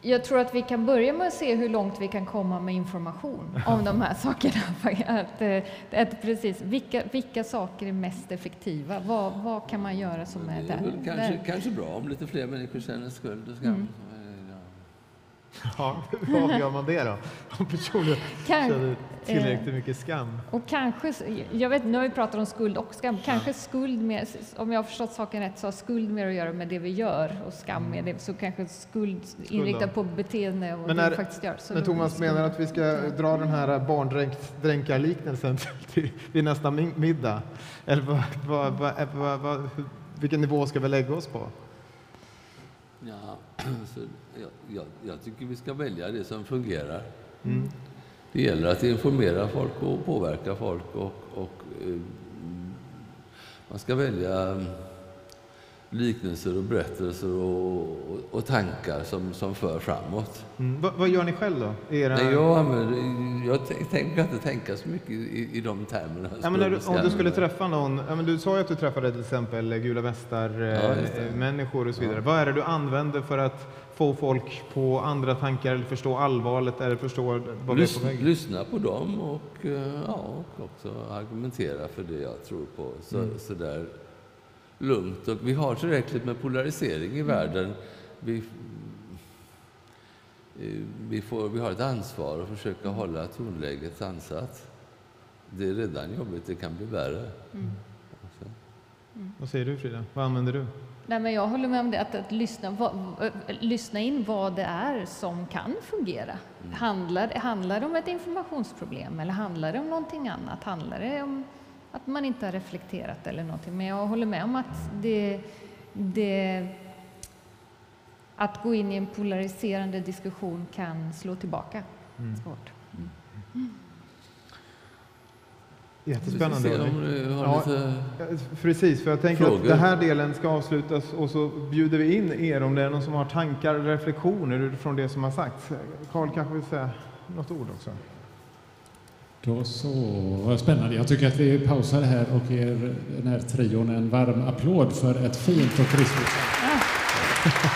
Jag tror att vi kan börja med att se hur långt vi kan komma med information om de här sakerna. Att, eh, att precis, vilka, vilka saker är mest effektiva? Vad, vad kan man göra som är, där? Det är kanske, kanske bra om lite fler människor känner skuld och skam. Mm. Ja, hur avgör man det då? Om personen Kan- känner tillräckligt eh, mycket skam? Och kanske, jag vet, nu har vi pratat om skuld och skam, kanske skuld mer, om jag har förstått saken rätt så har skuld mer att göra med det vi gör och skam med det, så kanske skuld inriktad på beteende och Men det när- vi faktiskt gör. Så Men Thomas menar att vi ska dra den här barndränkarliknelsen till, vid nästa mi- middag? Eller vad, vad, vad, vad, vilken nivå ska vi lägga oss på? Ja, så jag, jag, tycker vi ska välja det som fungerar. Mm. Det gäller att informera folk och påverka folk och, och eh, man ska välja mm, liknelser och berättelser och, och, och tankar som, som för framåt. Mm. Vad, vad gör ni själv då? Era... Nej, jag, använder, jag tän- tänker inte tänka så mycket i, i de termerna. Ja, men du, om du skulle träffa någon, ja, men du sa ju att du träffade till exempel gula västar, Ja, eh, människor och så vidare. Vad är det du använder för att få folk på andra tankar eller förstå allvaret eller förstå vad vi är på väg? lyssna på dem och, eh, ja, och också argumentera för det jag tror på. Så, Mm. så där lugnt. Och vi har tillräckligt med polarisering i världen. Vi, vi, får, vi har ett ansvar att försöka hålla tonläget sansat. Det är redan jobbigt, det kan bli värre. Så. Vad säger du Frida? Vad använder du? Nej, men jag håller med om det, att, att lyssna, vad- lyssna in vad det är som kan fungera. Handlar, handlar det om ett informationsproblem eller handlar det om någonting annat? Handlar det om att man inte har reflekterat eller någonting? Men jag håller med om att det, det att gå in i en polariserande diskussion kan slå tillbaka svårt. Jättespännande. Vi ska se hörni. om du har Ja. lite... Precis, för jag tänker Frågor? att den här delen ska avslutas och så bjuder vi in er om det är någon som har tankar eller reflektioner utifrån det som har sagts. Karl kanske vill säga något ord också? Då så, vad spännande. Jag tycker att vi pausar här och ger den här trion en varm applåd för ett fint och Ja.